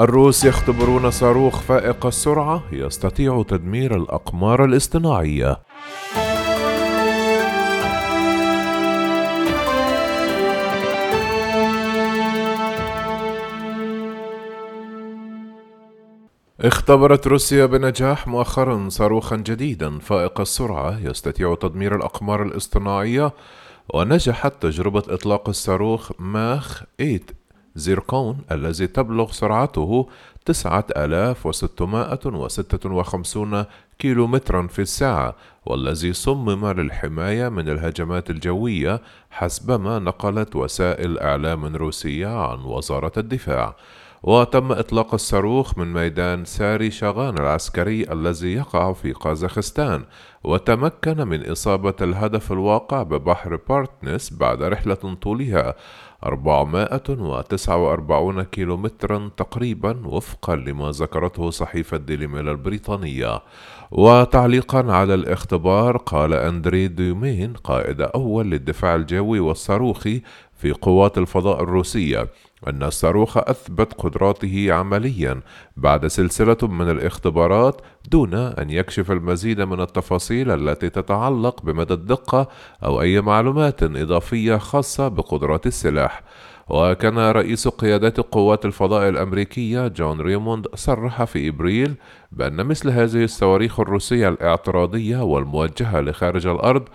الروس يختبرون صاروخ فائق السرعة يستطيع تدمير الأقمار الاصطناعية. اختبرت روسيا بنجاح مؤخرا صاروخا جديدا فائق السرعة يستطيع تدمير الأقمار الاصطناعية ونجحت تجربة إطلاق الصاروخ ماخ 8 زيركون الذي تبلغ سرعته تسعة آلاف وستمائة وستة وخمسون كيلومترا في الساعة والذي صمم للحماية من الهجمات الجوية حسبما نقلت وسائل إعلام روسية عن وزارة الدفاع. وتم إطلاق الصاروخ من ميدان ساري شاغان العسكري الذي يقع في قازاخستان وتمكن من إصابة الهدف الواقع ببحر بارتنس بعد رحلة طولها 449 كيلومترا تقريبا وفقا لما ذكرته صحيفة ديلي ميل البريطانية. وتعليقا على الاختبار قال أندري دومين قائد أول للدفاع الجوي والصاروخي في قوات الفضاء الروسية أن الصاروخ أثبت قدراته عمليا بعد سلسلة من الاختبارات دون أن يكشف المزيد من التفاصيل التي تتعلق بمدى الدقة أو أي معلومات إضافية خاصة بقدرات السلاح. وكان رئيس قيادات قوات الفضاء الأمريكية جون ريموند صرح في إبريل بأن مثل هذه الصواريخ الروسية الاعتراضية والموجهة لخارج الأرض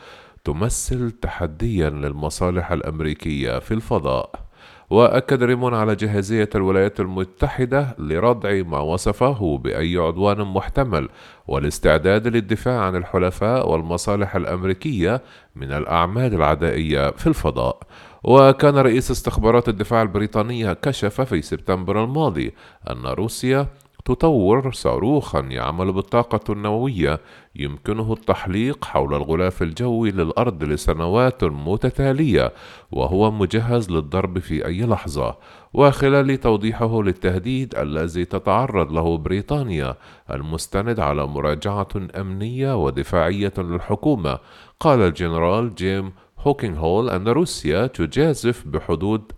تمثل تحديا للمصالح الأمريكية في الفضاء. وأكد ريمون على جاهزية الولايات المتحدة لردع ما وصفه بأي عدوان محتمل والاستعداد للدفاع عن الحلفاء والمصالح الأمريكية من الأعمال العدائية في الفضاء وكان رئيس استخبارات الدفاع البريطانية كشف في سبتمبر الماضي أن روسيا تطور صاروخا يعمل بالطاقة النووية. يمكنه التحليق حول الغلاف الجوي للأرض لسنوات متتالية وهو مجهز للضرب في أي لحظة. وخلال توضيحه للتهديد الذي تتعرض له بريطانيا المستند على مراجعة أمنية ودفاعية للحكومة قال الجنرال جيم هوكينغ هول أن روسيا تجازف بحدود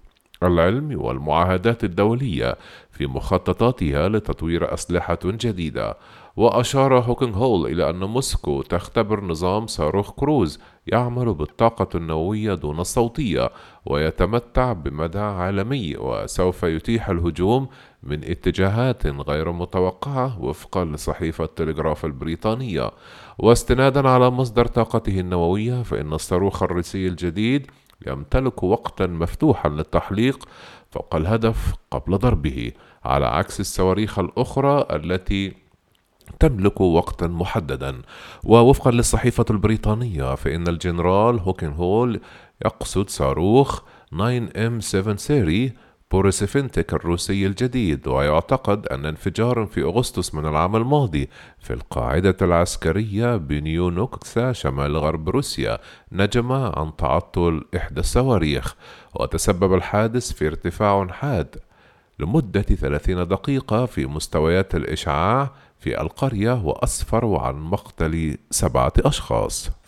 العلم والمعاهدات الدولية في مخططاتها لتطوير أسلحة جديدة. وأشار هوكينغ هول إلى أن موسكو تختبر نظام صاروخ كروز يعمل بالطاقة النووية دون الصوتية ويتمتع بمدى عالمي وسوف يتيح الهجوم من اتجاهات غير متوقعة وفقا لصحيفة تلغراف البريطانية. واستنادا على مصدر طاقته النووية فإن الصاروخ الروسي الجديد يمتلك وقتا مفتوحا للتحليق فوق الهدف قبل ضربه على عكس الصواريخ الأخرى التي تملك وقتا محددا. ووفقا للصحيفة البريطانية فإن الجنرال هوكن هول يقصد صاروخ 9M730 بوريفيستنيك الروسي الجديد ويعتقد أن انفجارا في أغسطس من العام الماضي في القاعدة العسكرية بنيونوكسا شمال غرب روسيا نجم عن تعطل إحدى الصواريخ وتسبب الحادث في ارتفاع حاد لمدة 30 دقيقة في مستويات الإشعاع في القرية وأسفر عن مقتل سبعة أشخاص.